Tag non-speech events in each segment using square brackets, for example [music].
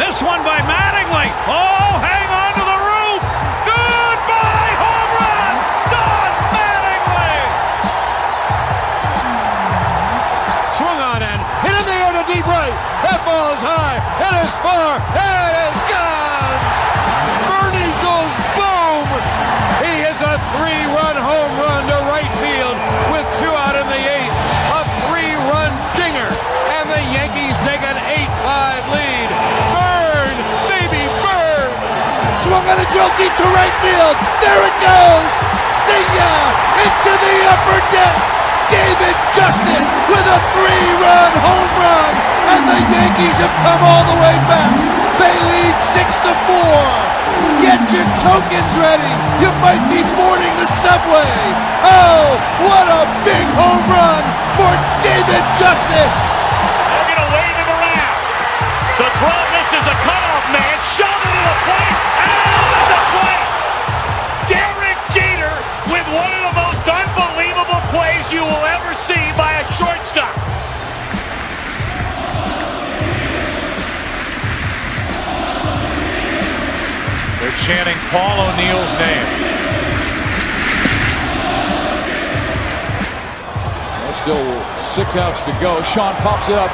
This one by Mattingly. Oh, hang on to the roof. Goodbye, home run. Don Mattingly. Swung on and hit in the air to deep right. That ball is high. It is far. It is On a drill deep to right field. There it goes. See ya into the upper deck. David Justice with a three-run home run, and the Yankees have come all the way back. They lead six to four. Get your tokens ready. You might be boarding the subway. Oh, what a big home run for David Justice. Paul O'Neill's name. There's Still six outs to go. Sean pops it up.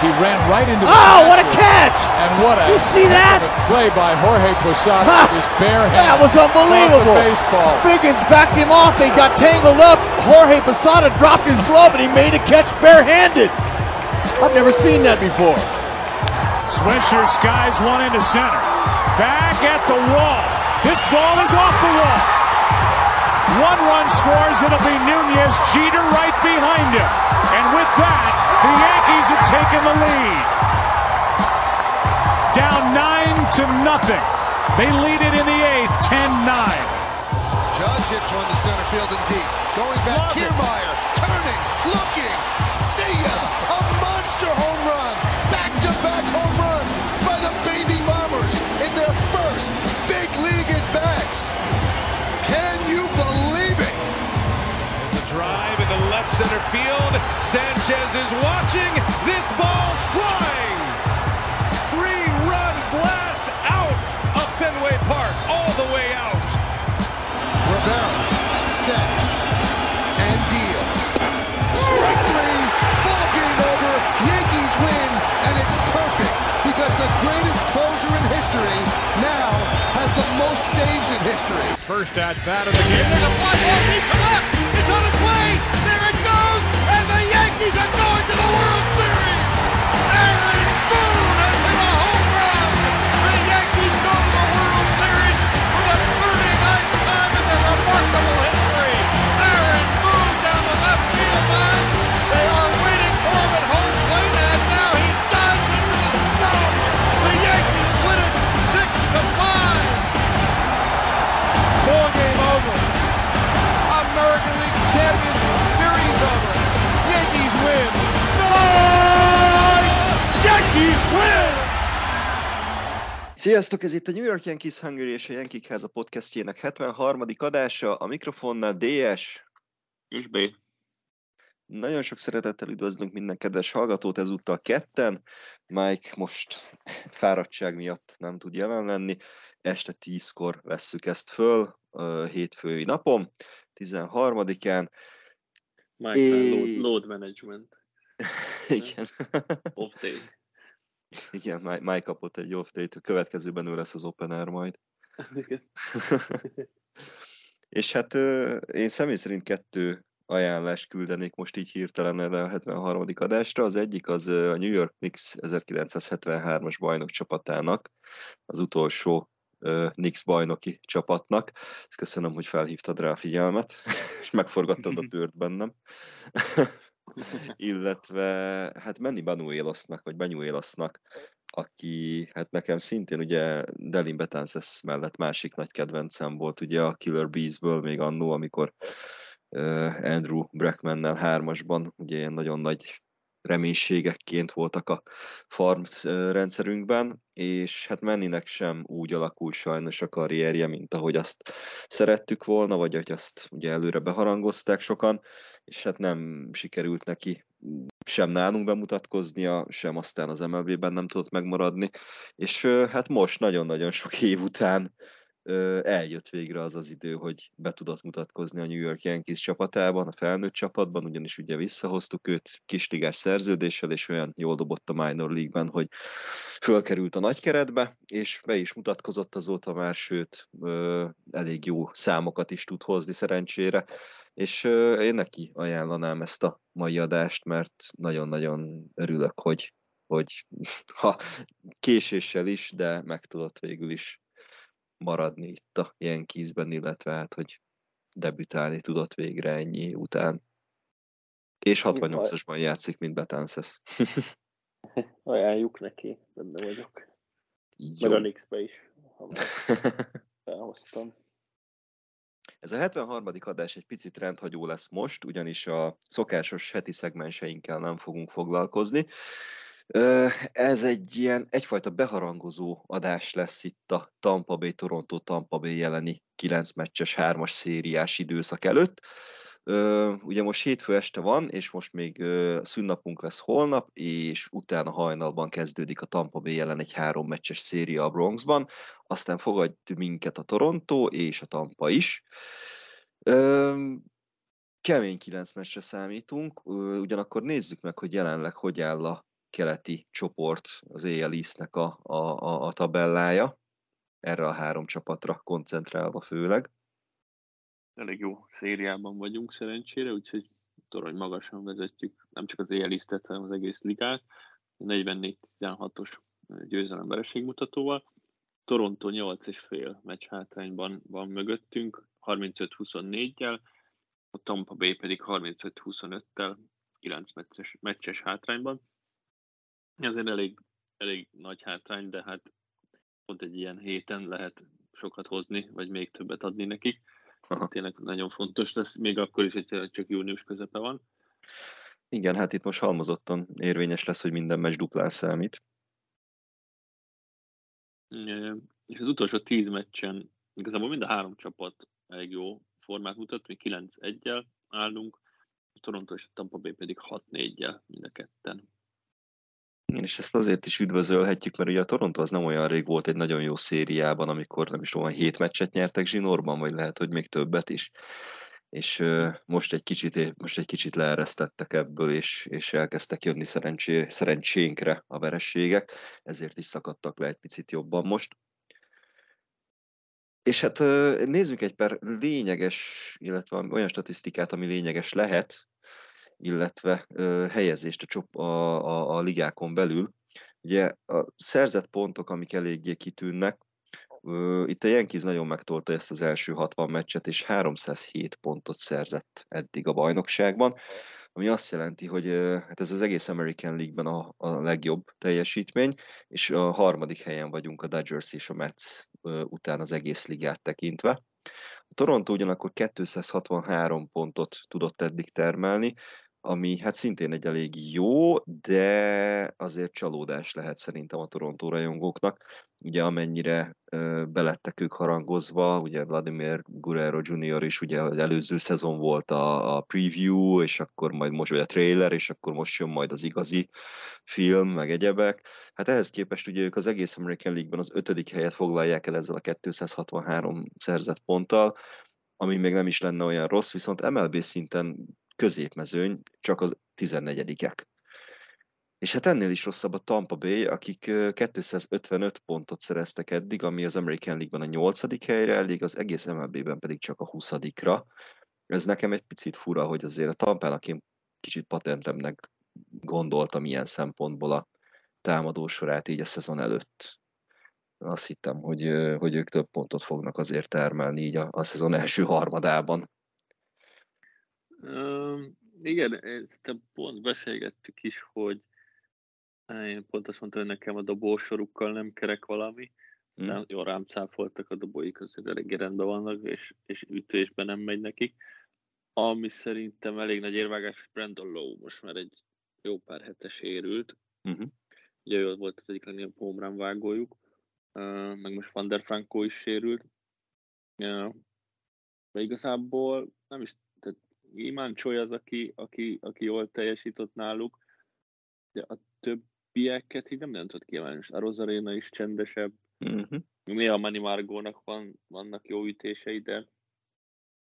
He ran right into the Oh, what a catch! And what a Did you see that? heck of a play by Jorge Posada Ha! with his bare hand. That was unbelievable. The baseball. Figgins backed him off. They got tangled up. Jorge Posada dropped his glove and he made a catch barehanded. I've never seen that before. Swisher skies one into center. Back at the wall. This ball is off the wall. One run scores. It'll be Nunez. Jeter right behind him. And with that, the Yankees have taken the lead. Down nine to nothing. They lead it in the eighth, 10-9. Judge hits one to center field and deep. Going back, Love. Kiermaier, turning, looking, see ya! Center field. Sanchez is watching. This ball's flying. Three-run blast out of Fenway Park, all the way out. Rivera sets and deals. Strike three, ball game over. Yankees win, and it's perfect because the greatest closer in history now has the most saves in history. First at bat of the game. There's a fly ball deep to left. It's on its way. There it goes, and the Yankees are going to the World Series. Sziasztok, ez itt a New York Yankees Hungary és a Yankee Háza podcastjének 73. adása, a mikrofonnál DS. És B. Nagyon sok szeretettel üdvözlünk minden kedves hallgatót, ezúttal ketten. Mike most [laughs] fáradtság miatt nem tud jelen lenni. Este 10-kor vesszük ezt föl, hétfői napon, 13-án. Mike É- load, load management. [laughs] Igen. Off day. Igen, Mike Mike kapott egy off day a következőben ő lesz az opener majd. [laughs] [laughs] És hát én személy szerint kettő ajánlást küldenék most így hirtelen erre a 73. adásra. Az egyik az a New York Knicks 1973-as bajnok csapatának, az utolsó Knicks bajnoki csapatnak. Ezt köszönöm, hogy felhívtad rá a figyelmet, [laughs] és megforgattad a bőrt bennem. Illetve hát Manny Banuelosnak, vagy Banuelosnak, aki hát nekem szintén ugye Delin Betances mellett másik nagy kedvencem volt ugye a Killer Bees-ből még annó, amikor Andrew Brackmannel hármasban ugye ilyen nagyon nagy reménységekként voltak a farm rendszerünkben, és hát Menninek sem úgy alakult sajnos a karrierje, mint ahogy azt szerettük volna, vagy hogy azt ugye előre beharangozták sokan, és hát nem sikerült neki sem nálunk bemutatkoznia, sem aztán az MLB-ben nem tudott megmaradni, és hát most nagyon-nagyon sok év után eljött végre az az idő, hogy be tudott mutatkozni a New York Yankees csapatában, a felnőtt csapatban, ugyanis ugye visszahoztuk őt kisligás szerződéssel, és olyan jól dobott a minor league-ben, hogy fölkerült a nagykeretbe, és be is mutatkozott azóta már, sőt, elég jó számokat is tud hozni szerencsére, és én neki ajánlanám ezt a mai adást, mert nagyon-nagyon örülök, hogy, hogy [laughs] ha késéssel is, de meg tudott végül is maradni itt a Yankeesben, illetve hát, hogy debütálni tudott végre ennyi után. És 68-asban játszik, mint Betances. [laughs] Ajánljuk neki, benne vagyok. Jó. Meg a Knicks-be is, ha [laughs] felhoztam. Ez a 73. adás egy picit rendhagyó lesz most, ugyanis a szokásos heti szegmenseinkkel nem fogunk foglalkozni. Ez egy ilyen egyfajta beharangozó adás lesz itt a Tampa Bay Toronto Tampa Bay jeleni 9 meccses 3-as szériás időszak előtt. Ugye most hétfő este van, és most még szünnapunk lesz holnap, és utána hajnalban kezdődik a Tampa Bay jelen egy három meccses széria a Bronxban, aztán fogad minket a Toronto és a Tampa is. Kemény 9 meccsre számítunk, ugyanakkor nézzük meg, hogy jelenleg hogy áll a keleti csoport, az AL East-nek a, a, a, a tabellája, erre a három csapatra koncentrálva főleg. Elég jó szériában vagyunk szerencsére, úgyhogy torony magasan vezetjük nem csak az AL East-et, hanem az egész ligát. 44-16-os győzelem mutatóval. Toronto 8,5 meccs hátrányban van mögöttünk, 35-24-jel, a Tampa Bay pedig 35-25-tel 9 meccses, meccses hátrányban. Azért elég, elég nagy hátrány, de hát pont egy ilyen héten lehet sokat hozni, vagy még többet adni nekik. Aha. Tényleg nagyon fontos lesz, még akkor is, hogyha csak június közepe van. Igen, hát itt most halmozottan érvényes lesz, hogy minden meccs duplán számít. És az utolsó tíz meccsen igazából mind a három csapat elég jó formát mutat, mi 9-1-jel állunk, a Toronto és a Tampa Bay pedig 6-4-jel mind a ketten. És ezt azért is üdvözölhetjük, mert ugye a Toronto az nem olyan rég volt egy nagyon jó szériában, amikor nem is tudom, hét meccset nyertek zsinórban, vagy lehet, hogy még többet is. És uh, most egy kicsit, most egy kicsit leeresztettek ebből, és, és elkezdtek jönni szerencsé, szerencsénkre a verességek, ezért is szakadtak le egy picit jobban most. És hát nézzük egy per lényeges, illetve olyan statisztikát, ami lényeges lehet, illetve helyezést a, csop, a, a, a ligákon belül. Ugye a szerzett pontok, amik eléggé kitűnnek, itt a Yankees nagyon megtolta ezt az első 60 meccset, és 307 pontot szerzett eddig a bajnokságban, ami azt jelenti, hogy hát ez az egész American League-ben a, a legjobb teljesítmény, és a harmadik helyen vagyunk a Dodgers és a Mets után az egész ligát tekintve. A Toronto ugyanakkor 263 pontot tudott eddig termelni, ami hát szintén egy elég jó, de azért csalódás lehet szerintem a Toronto rajongóknak. Ugye amennyire ö, belettek ők harangozva, ugye Vladimir Guerrero Jr. is, ugye az előző szezon volt a, a preview, és akkor majd most vagy a trailer, és akkor most jön majd az igazi film, meg egyebek. Hát ehhez képest ugye ők az egész American League-ben az ötödik helyet foglalják el ezzel a 263 szerzett ponttal, ami még nem is lenne olyan rossz, viszont MLB szinten középmezőny, csak az 14-ek. És hát ennél is rosszabb a Tampa Bay, akik 255 pontot szereztek eddig, ami az American League-ben a 8. helyre elég, az egész MLB-ben pedig csak a 20 -ra. Ez nekem egy picit fura, hogy azért a Tampának én kicsit patentemnek gondoltam ilyen szempontból a támadó sorát így a szezon előtt. Azt hittem, hogy, hogy ők több pontot fognak azért termelni így a, a szezon első harmadában. Igen, ezt pont beszélgettük is, hogy én pont azt mondtam, hogy nekem a dobósorukkal nem kerek valami, mm. de jó rám cáfoltak a dobóik, azért elég rendben vannak, és, és ütésben nem megy nekik. Ami szerintem elég nagy érvágás, hogy Brandon Lowe most már egy jó pár hetes érült. Uh-huh. Ugye ő volt az egyik legnagyobb homerun vágójuk, meg most Van der Franco is sérült. De igazából nem is Imán Csoly az, aki, aki, aki jól teljesített náluk, De a többieket így nem nagyon tudod kiemelni. A Rosarena is csendesebb. Uh-huh. Néha Manny Margónak van, vannak jó ütései, de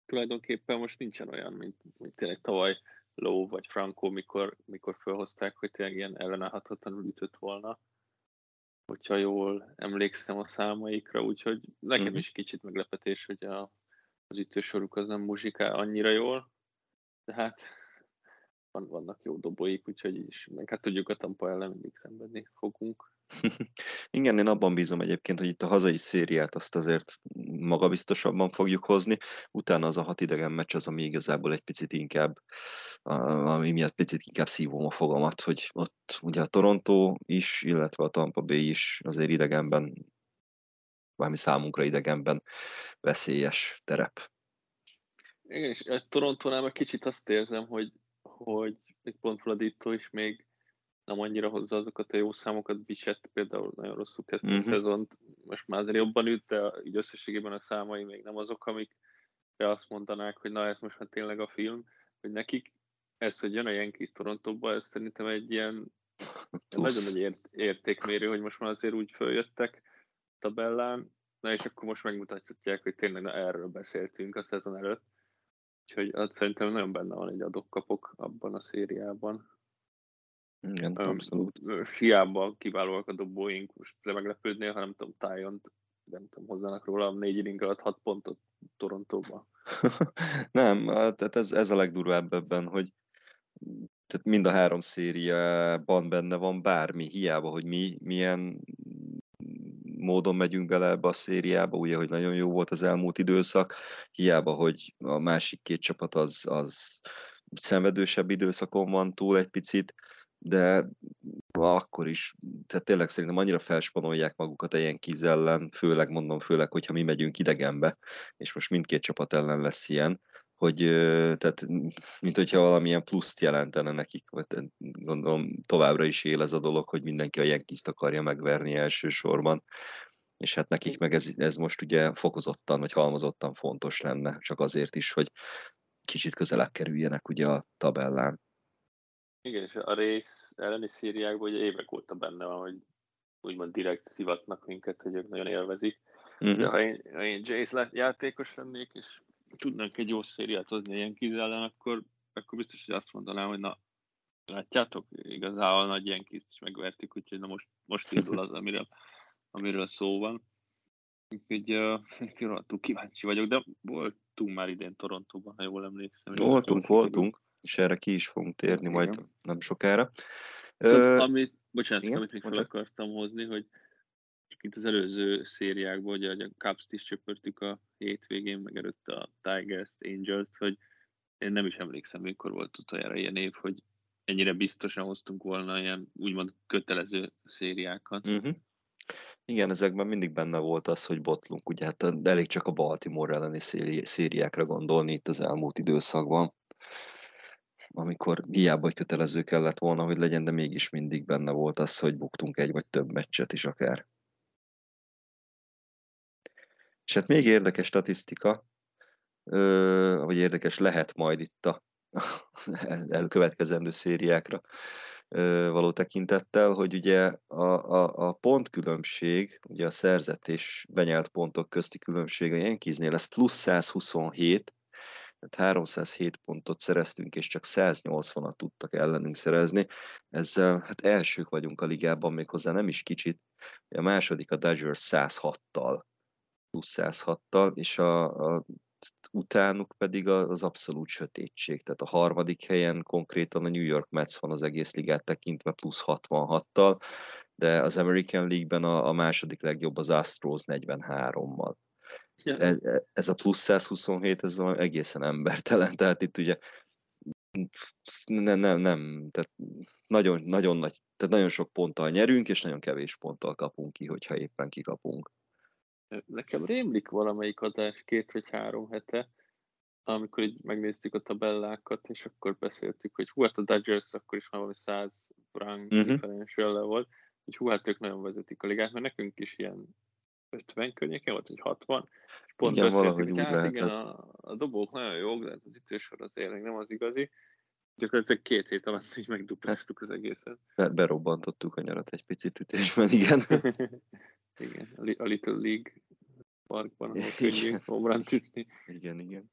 tulajdonképpen most nincsen olyan, mint, mint tényleg tavaly Low vagy Franco, mikor, mikor felhozták, hogy tényleg ilyen ellenállhatatlanul ütött volna hogyha jól emlékszem a számaikra, úgyhogy nekem uh-huh. is kicsit meglepetés, hogy a, az ütősoruk az nem muzsikál annyira jól, de hát van, vannak jó dobóik, úgyhogy is, meg hát tudjuk a Tampa ellen mindig szenvedni fogunk. [laughs] Igen, én abban bízom egyébként, hogy itt a hazai szériát azt azért magabiztosabban fogjuk hozni, utána az a hat idegen meccs az, ami igazából egy picit inkább, ami miatt picit inkább szívom a fogamat, hogy ott ugye a Toronto is, illetve a Tampa Bay is azért idegenben, valami számunkra idegenben veszélyes terep. Igen, és a Torontónál meg kicsit azt érzem, hogy, hogy egy pont Vladito is még nem annyira hozza azokat a jó számokat, Bichett például nagyon rosszul kezdte uh-huh. a mhm. szezont, most már azért jobban üt, de így összességében a számai még nem azok, amik azt mondanák, hogy na ez most már tényleg a film, hogy nekik ez, hogy jön a Yankees Torontóba, ez szerintem egy ilyen [laughs] nagyon nagy ért- értékmérő, hogy most már azért úgy följöttek tabellán, na és akkor most megmutatják, hogy tényleg na, erről beszéltünk a szezon előtt. Úgyhogy hát szerintem nagyon benne van egy adok-kapok abban a szériában. Igen, abszolút. Hiába kiválóak a dobóink, most le meglepődnél, ha nem tudom, tájon, nem tudom, hozzának róla négy inning alatt hat pontot Torontóba. [laughs] nem, tehát ez, ez a legdurvább ebben, hogy tehát mind a három szériában benne van bármi, hiába, hogy mi milyen módon megyünk bele ebbe a szériába, ugye, hogy nagyon jó volt az elmúlt időszak, hiába, hogy a másik két csapat az, az szenvedősebb időszakon van túl egy picit, de akkor is, tehát tényleg szerintem annyira felspanolják magukat ilyen kiz ellen, főleg mondom, főleg, hogyha mi megyünk idegenbe, és most mindkét csapat ellen lesz ilyen, hogy tehát, mint hogyha valamilyen pluszt jelentene nekik, vagy gondolom továbbra is él ez a dolog, hogy mindenki a Yankees-t akarja megverni elsősorban, és hát nekik meg ez, ez most ugye fokozottan, vagy halmozottan fontos lenne, csak azért is, hogy kicsit közelebb kerüljenek ugye a tabellán. Igen, és a rész elleni szíriákban ugye évek óta benne van, hogy úgymond direkt szivatnak minket, hogy ők nagyon élvezik. Uh-huh. De ha én, ha én Jace játékos lennék, és tudnánk egy jó szériát hozni ilyen ellen, akkor, akkor biztos, hogy azt mondanám, hogy na, látjátok, igazából nagy ilyen kis is megvertük, úgyhogy na most, most indul az, amiről, amiről szó van. Úgyhogy uh, [laughs] túl kíváncsi vagyok, de voltunk már idén Torontóban, ha jól emlékszem. Voltunk, voltunk és erre ki is fogunk térni majd igen. nem sokára. Szóval, Ö... amit, bocsánat, igen? amit még fel akartam hozni, hogy mint az előző szériákban, ugye a Cubs-t is csöpörtük a hétvégén, meg előtt a Tigers-t, Angels-t, hogy én nem is emlékszem, mikor volt utoljára ilyen év, hogy ennyire biztosan hoztunk volna ilyen úgymond kötelező szériákat. Uh-huh. Igen, ezekben mindig benne volt az, hogy botlunk, ugye hát elég csak a Baltimore elleni szériákra gondolni itt az elmúlt időszakban amikor hiába hogy kötelező kellett volna, hogy legyen, de mégis mindig benne volt az, hogy buktunk egy vagy több meccset is akár. És hát még érdekes statisztika, vagy érdekes lehet majd itt a [laughs] elkövetkezendő szériákra való tekintettel, hogy ugye a, a, a pontkülönbség, ugye a szerzett és benyelt pontok közti különbség a Yankeesnél lesz plusz 127, tehát 307 pontot szereztünk, és csak 180-at tudtak ellenünk szerezni. Ezzel hát elsők vagyunk a ligában, méghozzá nem is kicsit. A második a Dodgers 106-tal, plusz 106-tal, és a, a utánuk pedig az abszolút sötétség. Tehát a harmadik helyen konkrétan a New York Mets van az egész ligát tekintve plusz 66-tal, de az American League-ben a, a második legjobb az Astros 43-mal. Ez, ez a plusz 127, ez egészen embertelen, [laughs] tehát itt ugye nem, nem, nem, tehát nagyon, nagyon nagy, tehát nagyon sok ponttal nyerünk, és nagyon kevés ponttal kapunk ki, hogyha éppen kikapunk. Nekem rémlik valamelyik adás két vagy három hete, amikor így megnéztük a tabellákat, és akkor beszéltük, hogy hú, hát a Dodgers akkor is már valami 100 rank uh-huh. differential volt, hogy hú, hát ők nagyon vezetik a ligát, mert nekünk is ilyen 50 környékén volt, vagy 60, és pont igen, beszéltük, hogy hát igen, a, a dobók nagyon jók, de hát az ütősor azért nem az igazi, Gyakorlatilag két hét alatt így megdupláztuk az egészet. Be- berobbantottuk a nyarat egy picit ütésben, igen. [laughs] igen, a Li- a Little League parkban, ahol [laughs] könnyű homerun ütni. igen, igen.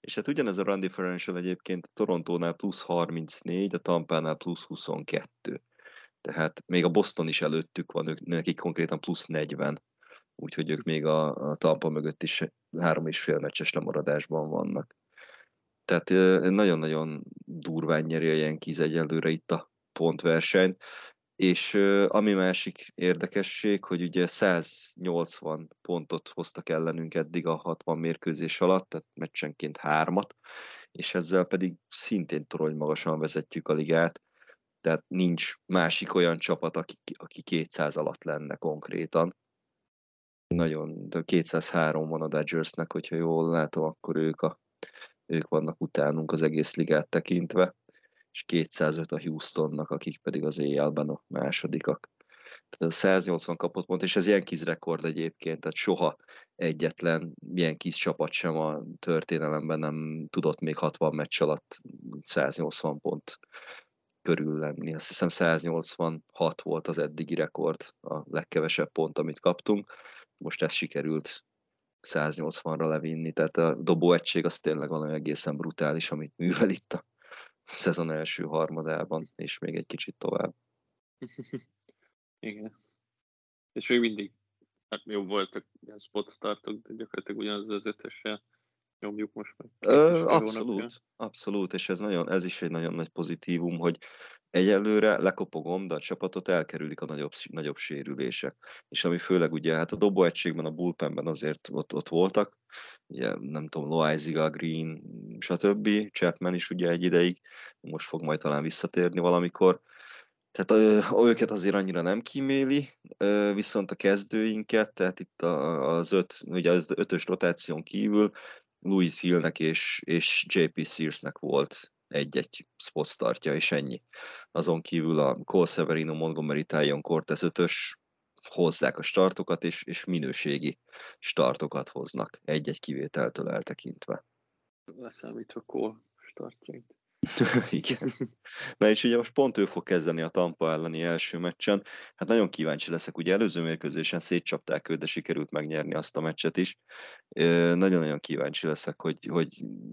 És hát ugyanez a run differential egyébként Torontónál plusz 34, a Tampánál plusz 22. Tehát még a Boston is előttük van, ők, nekik konkrétan plusz 40. Úgyhogy ők még a, a Tampa mögött is három és fél meccses lemaradásban vannak. Tehát nagyon-nagyon durván nyeri a Yankees egyelőre itt a pontversenyt. És ami másik érdekesség, hogy ugye 180 pontot hoztak ellenünk eddig a 60 mérkőzés alatt, tehát meccsenként hármat, és ezzel pedig szintén torony magasan vezetjük a ligát, tehát nincs másik olyan csapat, aki, aki 200 alatt lenne konkrétan. Nagyon, de 203 van a Dodgersnek, hogyha jól látom, akkor ők, a, ők vannak utánunk az egész ligát tekintve, és 205 a Houstonnak, akik pedig az éjjelben a másodikak. Tehát ez a 180 kapott pont, és ez ilyen kis rekord egyébként, tehát soha egyetlen ilyen kis csapat sem a történelemben nem tudott még 60 meccs alatt 180 pont körül lenni. Azt hiszem 186 volt az eddigi rekord, a legkevesebb pont, amit kaptunk. Most ez sikerült 180-ra levinni, tehát a dobóegység az tényleg valami egészen brutális, amit művel itt a szezon első harmadában, és még egy kicsit tovább. [laughs] Igen. És még mindig hát jobb voltak ilyen spot startok, de gyakorlatilag ugyanaz az ötössel nyomjuk most meg. Ö, hónapja. abszolút, abszolút, és ez, nagyon, ez is egy nagyon nagy pozitívum, hogy egyelőre lekopogom, de a csapatot elkerülik a nagyobb, nagyobb sérülések. És ami főleg ugye, hát a dobóegységben, a bullpenben azért ott, ott voltak, ugye nem tudom, Loaiziga, Green, stb. Chapman is ugye egy ideig, most fog majd talán visszatérni valamikor. Tehát ö, őket azért annyira nem kíméli, ö, viszont a kezdőinket, tehát itt az öt, ugye az ötös rotáción kívül Louis Hillnek és, és JP Searsnek volt egy-egy spot startja, és ennyi. Azon kívül a Cole Severino, Montgomery, Tyon Cortez ötös hozzák a startokat, és, és minőségi startokat hoznak, egy-egy kivételtől eltekintve. Leszámítva Cole startjait. [laughs] Igen. Na és ugye most pont ő fog kezdeni a Tampa elleni első meccsen. Hát nagyon kíváncsi leszek, ugye előző mérkőzésen szétcsapták őt, de sikerült megnyerni azt a meccset is. Nagyon-nagyon kíváncsi leszek, hogy, hogy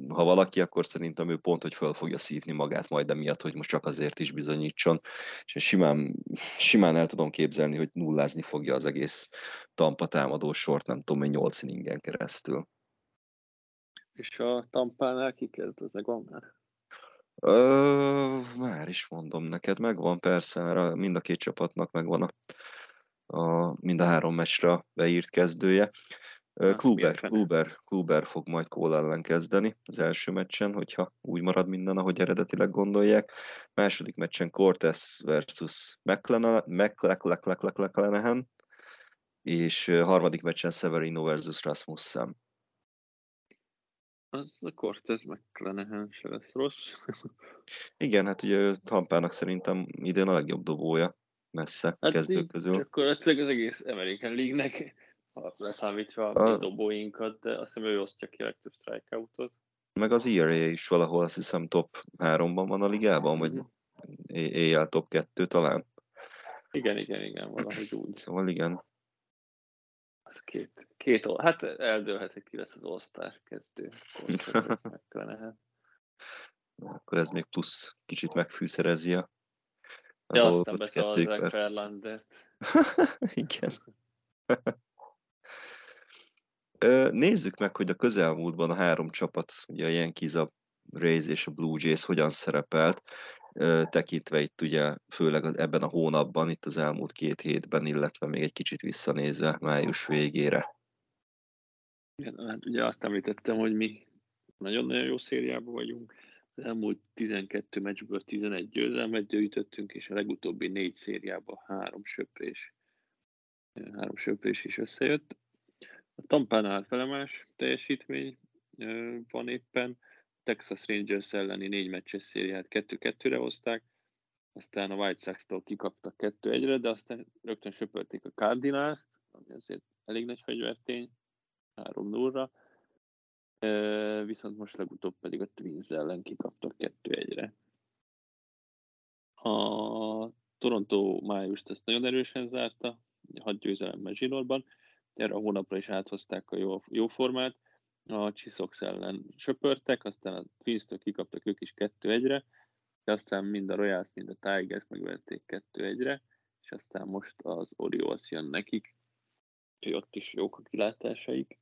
ha valaki, akkor szerintem ő pont, hogy föl fogja szívni magát majd emiatt, hogy most csak azért is bizonyítson. És simán, simán el tudom képzelni, hogy nullázni fogja az egész Tampa támadó sort, nem tudom, hogy 8 inningen keresztül. És a Tampánál ki kezd, az meg van már? Ö, már is mondom neked, megvan persze, mert mind a két csapatnak megvan a, a mind a három meccsre beírt kezdője. Hát, Kluber? Kluber, Kluber fog majd Cole ellen kezdeni az első meccsen, hogyha úgy marad minden, ahogy eredetileg gondolják. Második meccsen Cortez versus McLenna- McLe- McLe- McLe- McLennahan, és harmadik meccsen Severino versus Rasmussen. Az a Cortez McLennan se lesz rossz. Igen, hát ugye Tampának szerintem idén a legjobb dobója messze hát kezdők közül. Gyakorlatilag az egész American League-nek, leszámítva A- a dobóinkat, de azt hiszem ő osztja ki a legtöbb strikeoutot. Meg az ERA is valahol azt hiszem top 3-ban van a ligában, vagy Mhm. éjjel top 2 talán. Igen, igen, igen, valahogy úgy. Szóval igen. Az két, két, ol- hát eldőlhet, hogy ki lesz az osztár kezdő. [laughs] Akkor ez még plusz kicsit megfűszerezi a, a De aztán perc. Ferlandert. [laughs] [laughs] Igen. Nézzük meg, hogy a közelmúltban a három csapat, ugye a Yankees, a Rays és a Blue Jays hogyan szerepelt, tekintve itt ugye főleg ebben a hónapban, itt az elmúlt két hétben, illetve még egy kicsit visszanézve május végére. Igen, hát ugye azt említettem, hogy mi nagyon-nagyon jó szériában vagyunk. Az elmúlt 12 meccsből 11 győzelmet gyűjtöttünk, és a legutóbbi négy szériában három söprés, három söprés is összejött. A Tampánál felemás teljesítmény van éppen. Texas Rangers elleni négy meccses szériát 2-2-re hozták, aztán a White Sox-tól kikaptak 2-1-re, de aztán rögtön söpörték a Cardinals-t, ami azért elég nagy fegyvertény, 3-0-ra. Ö, Viszont most legutóbb pedig a Twins ellen kikaptak 2-1-re. A Toronto májust ezt nagyon erősen zárta, hat győzelemmel zsinórban, erre a hónapra is áthozták a jó, jó formát, a Csiszok ellen söpörtek, aztán a Twins-től kikaptak ők is 2-1-re, de aztán mind a Royals, mind a Tigers megverték 2-1-re, és aztán most az Orioles jön nekik, hogy ott is jók a kilátásaik.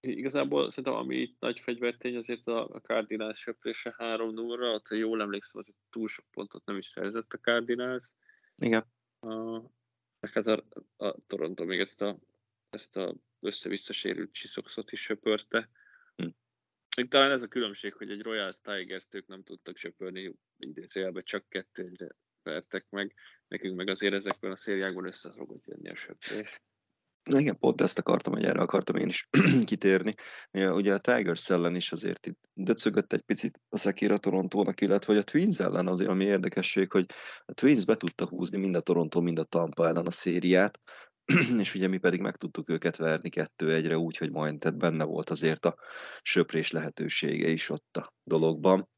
Igazából szerintem, ami itt nagy fegyvertény, azért a Cardinals söprése 3-0-ra, ott, ha jól emlékszem, az túl sok pontot nem is szerzett a Cardinals. Igen. A, hát a, a Toronto még ezt a, ezt a össze-vissza sérült Csiszokszot is söpörte. Hm. Talán ez a különbség, hogy egy Royals tigers ők nem tudtak söpörni, idézőjelben csak kettő vertek meg, nekünk meg azért ezekben a szériákban össze szokott jönni a söpörés. Na igen, pont ezt akartam, hogy erre akartam én is [clears throat] kitérni. Ugye a Tigers ellen is azért itt döcögött egy picit a szekér a Torontónak, illetve hogy a Twins ellen azért, ami érdekesség, hogy a Twins be tudta húzni mind a Toronto, mind a Tampa ellen a szériát, [clears throat] és ugye mi pedig meg tudtuk őket verni kettő-egyre úgy, hogy majd tehát benne volt azért a söprés lehetősége is ott a dologban.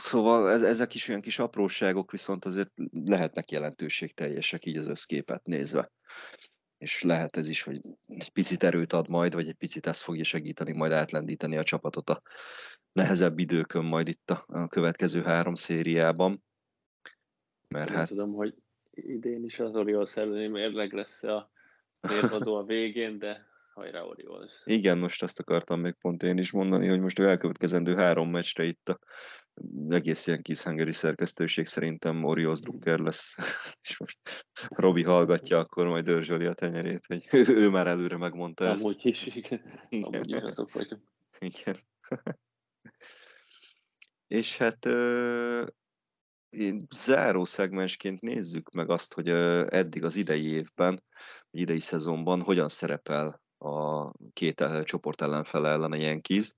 Szóval ez, ezek is olyan kis apróságok, viszont azért lehetnek jelentőségteljesek így az összképet nézve. És lehet ez is, hogy egy picit erőt ad majd, vagy egy picit ezt fogja segíteni majd átlendíteni a csapatot a nehezebb időkön majd itt a, a következő három szériában. Mert Nem hát... tudom, hogy idén is az Orioles elleni mérleg lesz a mérvadó a végén, de hajrá Orioles. Igen, most azt akartam még pont én is mondani, hogy most a elkövetkezendő három meccsre itt a egész ilyen kis hangeri szerkesztőség szerintem Orioles Drucker lesz, [laughs] és most Robi hallgatja, akkor majd dörzsöli a tenyerét, hogy ő, ő már előre megmondta ezt. Amúgy is, igen. igen. Amúgy is azok vagyunk. Igen. [laughs] és hát záró szegmensként nézzük meg azt, hogy eddig az idei évben, vagy idei szezonban hogyan szerepel a két csoport ellenfele ellen a Yankees.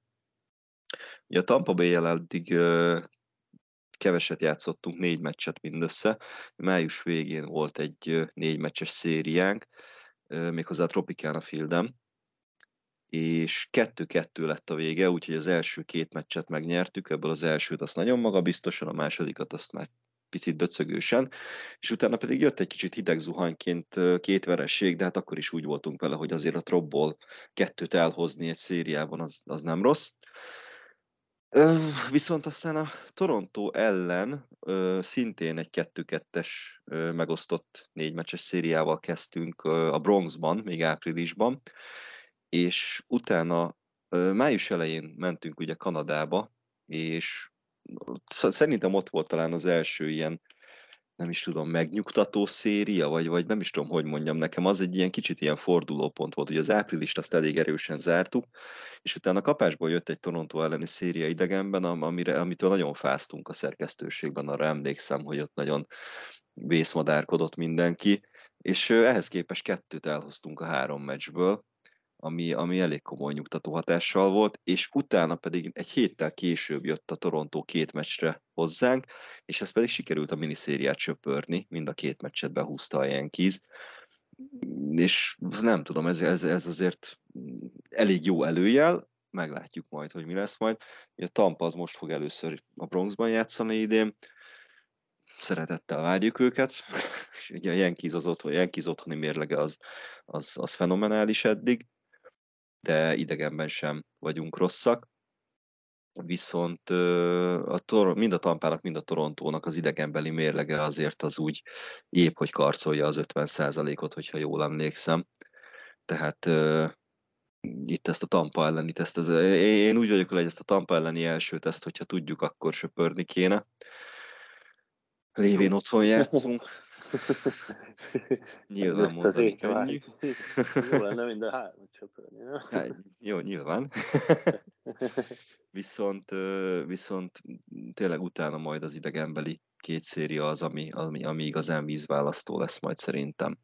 Ugye a Tampa bay eddig keveset játszottunk, négy meccset mindössze. Május végén volt egy négy meccses szériánk, méghozzá a Tropicana Fielden, és kettő-kettő lett a vége, úgyhogy az első két meccset megnyertük, ebből az elsőt azt nagyon magabiztosan, a másodikat azt már picit döcögősen, és utána pedig jött egy kicsit hideg zuhanyként két veresség, de hát akkor is úgy voltunk vele, hogy azért a trobból kettőt elhozni egy szériában az, az nem rossz. Viszont aztán a Toronto ellen szintén egy 2-2-es megosztott négy meccses szériával kezdtünk a Bronxban, még áprilisban, és utána május elején mentünk ugye Kanadába, és szerintem ott volt talán az első ilyen, nem is tudom, megnyugtató széria, vagy, vagy nem is tudom, hogy mondjam nekem, az egy ilyen kicsit ilyen fordulópont volt, hogy az áprilist azt elég erősen zártuk, és utána a kapásból jött egy Toronto elleni széria idegenben, amire, amitől nagyon fáztunk a szerkesztőségben, arra emlékszem, hogy ott nagyon vészmadárkodott mindenki, és ehhez képest kettőt elhoztunk a három meccsből, ami, ami elég komoly nyugtató hatással volt, és utána pedig egy héttel később jött a Toronto két meccsre hozzánk, és ez pedig sikerült a miniszériát söpörni, mind a két meccset behúzta a Yankees, és nem tudom, ez, ez, ez azért elég jó előjel, meglátjuk majd, hogy mi lesz majd. A Tampa az most fog először a Bronxban játszani idén, szeretettel várjuk őket, [laughs] és ugye a Yankees az otthon, Yankees otthoni mérlege az, az, az fenomenális eddig, de idegenben sem vagyunk rosszak. Viszont a tor- mind a Tampának, mind a Torontónak az idegenbeli mérlege azért az úgy épp, hogy karcolja az 50%-ot, hogyha jól emlékszem. Tehát itt ezt a Tampa elleni teszt, ez, én úgy vagyok, hogy ezt a Tampa elleni első teszt, hogyha tudjuk, akkor söpörni kéne. Lévén otthon játszunk. Nyilván mondani könnyű. Jó lenne minden hármat csöpölni. Hát, jó, nyilván. viszont, viszont tényleg utána majd az idegenbeli két széria az, ami, ami, ami igazán vízválasztó lesz majd szerintem.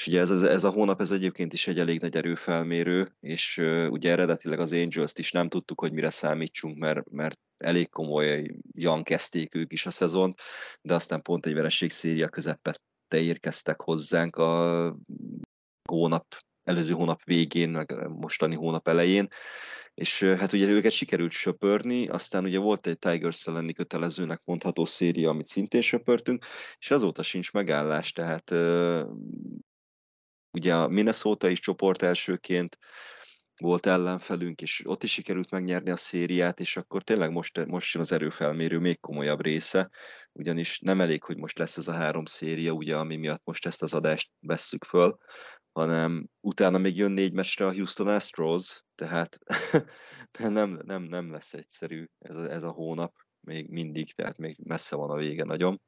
És ugye ez, ez a hónap ez egyébként is egy elég nagy erőfelmérő, és uh, ugye eredetileg az Angels-t is nem tudtuk, hogy mire számítsunk, mert, mert elég komolyan kezdték ők is a szezont, de aztán pont egy vereség széria közepette érkeztek hozzánk a hónap, előző hónap végén, meg mostani hónap elején, és hát ugye őket sikerült söpörni, aztán ugye volt egy Tigers elleni kötelezőnek mondható széria, amit szintén söpörtünk, és azóta sincs megállás, tehát ugye a Minnesota is csoport elsőként volt ellenfelünk, és ott is sikerült megnyerni a szériát, és akkor tényleg most, most jön az erőfelmérő még komolyabb része, ugyanis nem elég, hogy most lesz ez a három széria, ugye, ami miatt most ezt az adást vesszük föl, hanem utána még jön négy meccsre a Houston Astros, tehát [laughs] nem, nem, nem lesz egyszerű ez a, ez a hónap, még mindig, tehát még messze van a vége nagyon.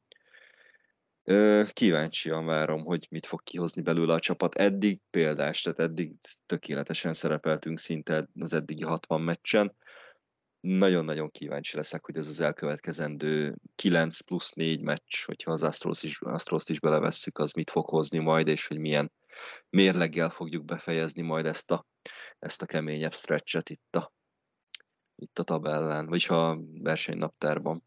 Kíváncsian várom, hogy mit fog kihozni belőle a csapat. Eddig példás, tehát eddig tökéletesen szerepeltünk szinte az eddigi 60 meccsen. Nagyon-nagyon kíváncsi leszek, hogy ez az elkövetkezendő 9 plusz 4 meccs, hogyha az Astros is, is belevesszük, az mit fog hozni majd, és hogy milyen mérleggel fogjuk befejezni majd ezt a, ezt a keményebb stretchet itt a, itt a tabellán, vagyis a versenynaptárban.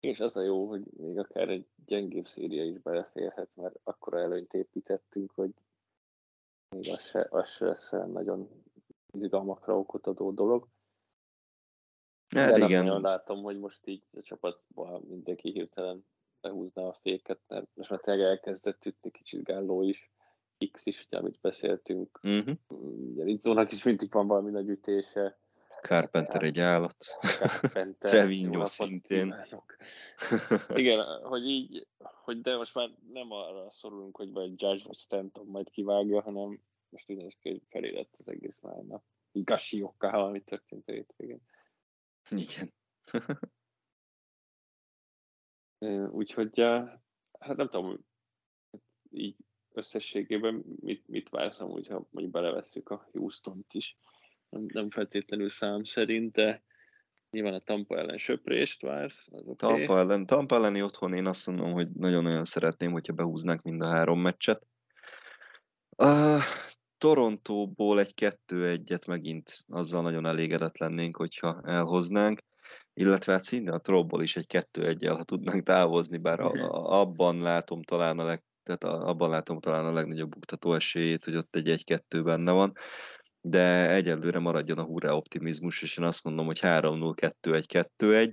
És az a jó, hogy még akár egy gyengébb széria is beleférhet, mert akkora előnyt építettünk, hogy még az se, az se lesz nagyon izgalmakra okot adó dolog. Hát De igen. nagyon látom, hogy most így a csapatban mindenki hirtelen behúzná a féket, mert most már tényleg elkezdett ütni kicsit gálló is, X is, ugye, amit beszéltünk. Uh-huh. Ugye Rizzónak is mindig van valami nagy ütése. Carpenter egy állat. Carpenter, Trevino szintén. Igen, hogy így, hogy de most már nem arra szorulunk, hogy vagy Judge vagy Stanton majd kivágja, hanem most úgy néz ki, hogy felé lett az egész line Gashi okkal, ami történt a hétvégén. Igen. Úgyhogy, hát nem tudom, így összességében mit, mit vársz amúgy, ha mondjuk belevesszük a Houston-t is. Nem, feltétlenül szám szerint, de nyilván a Tampa ellen söprést vársz, az. Okay. Tampa, ellen, Tampa elleni otthon én azt mondom, hogy nagyon-nagyon szeretném, hogyha behúznánk mind a három meccset. Uh, Torontóból egy kettő-egyet megint azzal nagyon elégedett lennénk, hogyha elhoznánk, illetve hát szinte a Trollból is egy kettő egyel ha tudnánk távozni, bár a, a, abban látom talán a leg, tehát a, abban látom talán a legnagyobb buktató esélyét, hogy ott egy egy-kettő benne van, de egyelőre maradjon a hurrá optimizmus, és én azt mondom, hogy 3-0-2-1-2-1.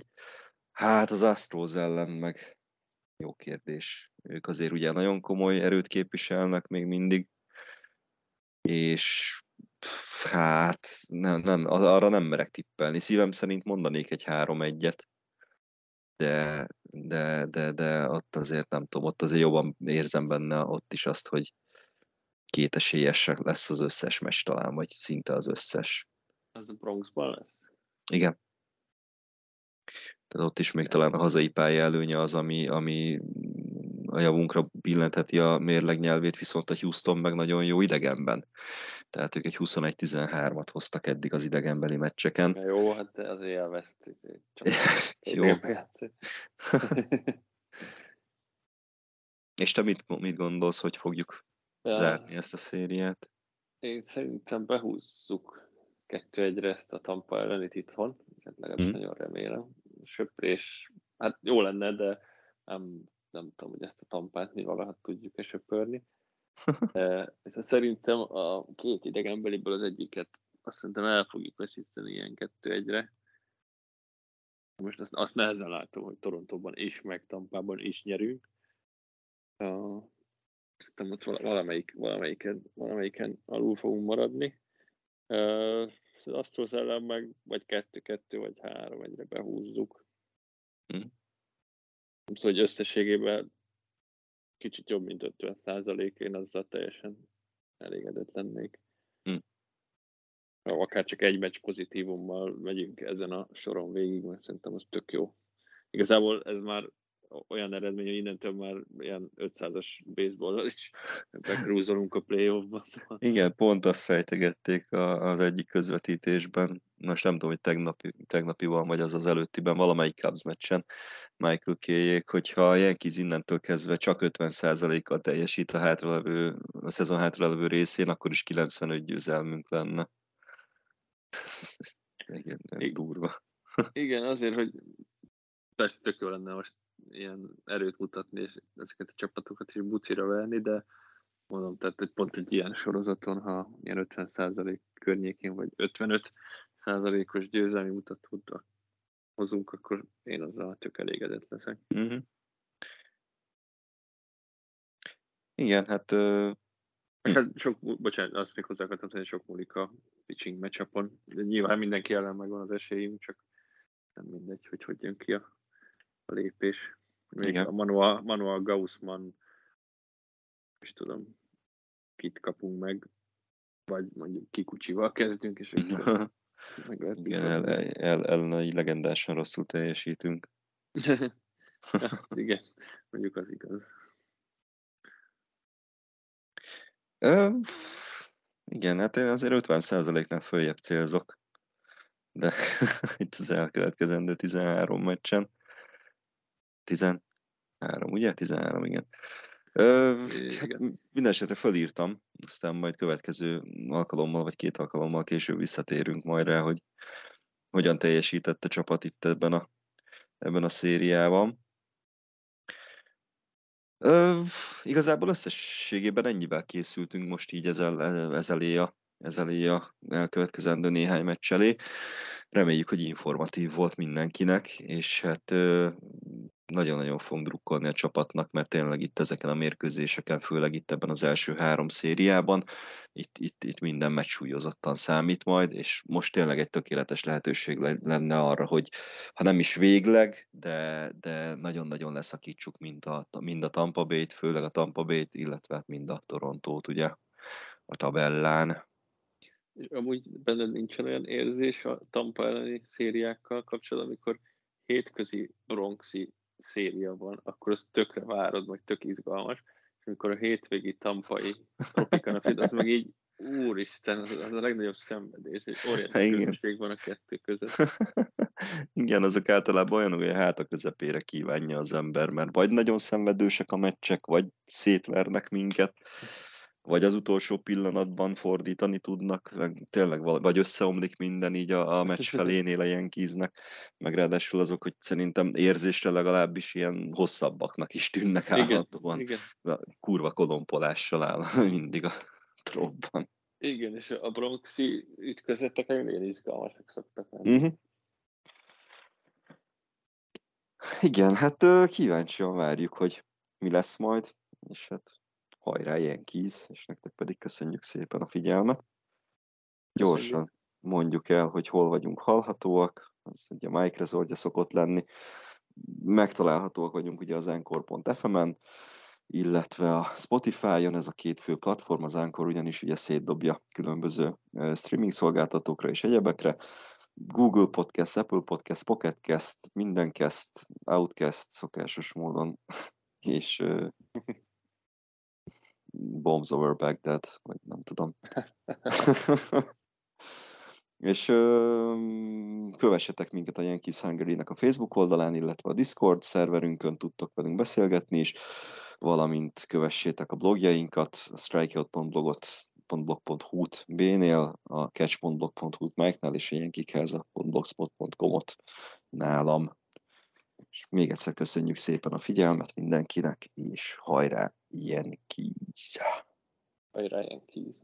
Hát az Astros ellen meg jó kérdés. Ők azért ugye nagyon komoly erőt képviselnek még mindig, és hát nem, nem, arra nem merek tippelni. Szívem szerint mondanék egy 3-1-et, de, de, de, de ott azért nem tudom, ott azért jobban érzem benne ott is azt, hogy két esélyesek lesz az összes meccs talán, vagy szinte az összes. Az a Bronxban lesz? Igen. Tehát ott is még talán a hazai pálya előnye az, ami, ami a javunkra billentheti a mérleg nyelvét, viszont a Houston meg nagyon jó idegenben. Tehát ők egy 21-13-at hoztak eddig az idegenbeli meccseken. Ja, jó, hát azért élvezték. [laughs] jó. [laughs] És te mit, mit gondolsz, hogy fogjuk. Zárni ezt a szériát? Én szerintem behúzzuk kettő egyre ezt a Tampa ellenit itthon, legalábbis hmm. nagyon remélem. Söprés, hát jó lenne, de nem, nem tudom, hogy ezt a tampát mi valahat tudjuk-e söpörni. De, szerintem a két idegenbeliből az egyiket azt szerintem el fogjuk veszíteni ilyen kettő egyre. Most azt, azt nehezen látom, hogy Torontóban is, meg Tampában is nyerünk. Uh, szerintem ott valamelyik, valamelyiken, valamelyiken alul fogunk maradni. Uh, az Astros ellen meg vagy kettő-kettő, vagy három egyre behúzzuk. Mm. Szóval, hogy összességében kicsit jobb, mint 50 százalék, én azzal teljesen elégedett lennék. Mm. Akár csak egy meccs pozitívummal megyünk ezen a soron végig, mert szerintem az tök jó. Igazából ez már olyan eredmény, hogy innentől már ilyen 500-as baseball is bekrúzolunk a playoffba. Szóval. Igen, pont azt fejtegették az egyik közvetítésben, most nem tudom, hogy tegnapi, tegnapi van, vagy az az előttiben, valamelyik Cubs meccsen Michael Kéjék, hogyha a Yankees innentől kezdve csak 50%-kal teljesít a, hátralevő, a szezon hátralevő részén, akkor is 95 győzelmünk lenne. [laughs] Igen, durva. Igen, azért, hogy persze tök jó lenne most ilyen erőt mutatni, és ezeket a csapatokat is bucira venni, de mondom, tehát egy pont egy ilyen sorozaton, ha ilyen 50% környékén, vagy 55%-os győzelmi mutatót hozunk, akkor én azzal tök elégedett leszek. Uh-huh. Igen, hát... Uh... Hát sok, bocsánat, azt még hozzá akartam tenni, sok múlik a pitching matchupon. Nyilván mindenki ellen megvan az esélyünk, csak nem mindegy, hogy hogy jön ki a lépés. Még Igen. a Manuel, Manuel Gaussman, és tudom, kit kapunk meg, vagy mondjuk kikucsival kezdünk, és akkor Igen, el, el, el, el, legendásan rosszul teljesítünk. [laughs] igen, mondjuk az igaz. Ö, igen, hát én azért 50%-nál följebb célzok, de [laughs] itt az elkövetkezendő 13 meccsen. 13, ugye? 13, igen. Ö, hát minden esetre fölírtam, aztán majd következő alkalommal, vagy két alkalommal később visszatérünk majd rá, hogy hogyan teljesített a csapat itt ebben a, ebben a szériában. Ö, igazából összességében ennyivel készültünk most így ezel, ezelé a, ezelé a elkövetkezendő néhány meccs elé. Reméljük, hogy informatív volt mindenkinek, és hát nagyon-nagyon fogunk drukkolni a csapatnak, mert tényleg itt ezeken a mérkőzéseken, főleg itt ebben az első három szériában, itt, itt, itt minden meccs súlyozottan számít majd, és most tényleg egy tökéletes lehetőség lenne arra, hogy ha nem is végleg, de, de nagyon-nagyon leszakítsuk mind a, mind a Tampa Bay-t, főleg a Tampa Bay-t, illetve mind a Torontót, ugye, a tabellán. És amúgy benne nincsen olyan érzés a Tampa elleni szériákkal kapcsolatban, amikor hétközi Bronxi széria van, akkor az tökre várod, meg tök izgalmas, és amikor a hétvégi tampai Tropicana Fit, az meg így úristen, az, az a legnagyobb szenvedés, és óriási különbség van a kettő között. [laughs] Igen, azok általában olyanok, hogy a háta közepére kívánja az ember, mert vagy nagyon szenvedősek a meccsek, vagy szétvernek minket, vagy az utolsó pillanatban fordítani tudnak, meg tényleg vagy összeomlik minden így a, a meccs felénél a Yankeesnek, meg ráadásul azok, hogy szerintem érzésre legalábbis ilyen hosszabbaknak is tűnnek. Igen, igen. kurva kolompolással áll [laughs] mindig a tropban. Igen, és a bronxi ütközetek nagyon izgalmasak szoktak lenni. Uh-huh. Igen, hát kíváncsian várjuk, hogy mi lesz majd, és hát hajrá Yankees, és nektek pedig köszönjük szépen a figyelmet. Gyorsan mondjuk el, hogy hol vagyunk hallhatóak, az ugye Mike Rezortja szokott lenni, megtalálhatóak vagyunk ugye az Anchor.fm-en, illetve a Spotify-on, ez a két fő platform, az Anchor ugyanis ugye szétdobja különböző streaming szolgáltatókra és egyebekre, Google Podcast, Apple Podcast, Pocket Cast, Mindencast, Outcast szokásos módon, [laughs] és [laughs] Bombs Over Baghdad, vagy nem tudom. [laughs] és ö, kövessetek minket a Yankees hungary a Facebook oldalán, illetve a Discord szerverünkön tudtok velünk beszélgetni is, valamint kövessétek a blogjainkat, a strikeout.blogot.blog.hu-t B-nél, a catch.blog.hu-t Mike-nál, és a yankikhez.blogspot.com-ot nálam. És még egyszer köszönjük szépen a figyelmet mindenkinek, és hajrá, Yankees! Hajrá, Yankees!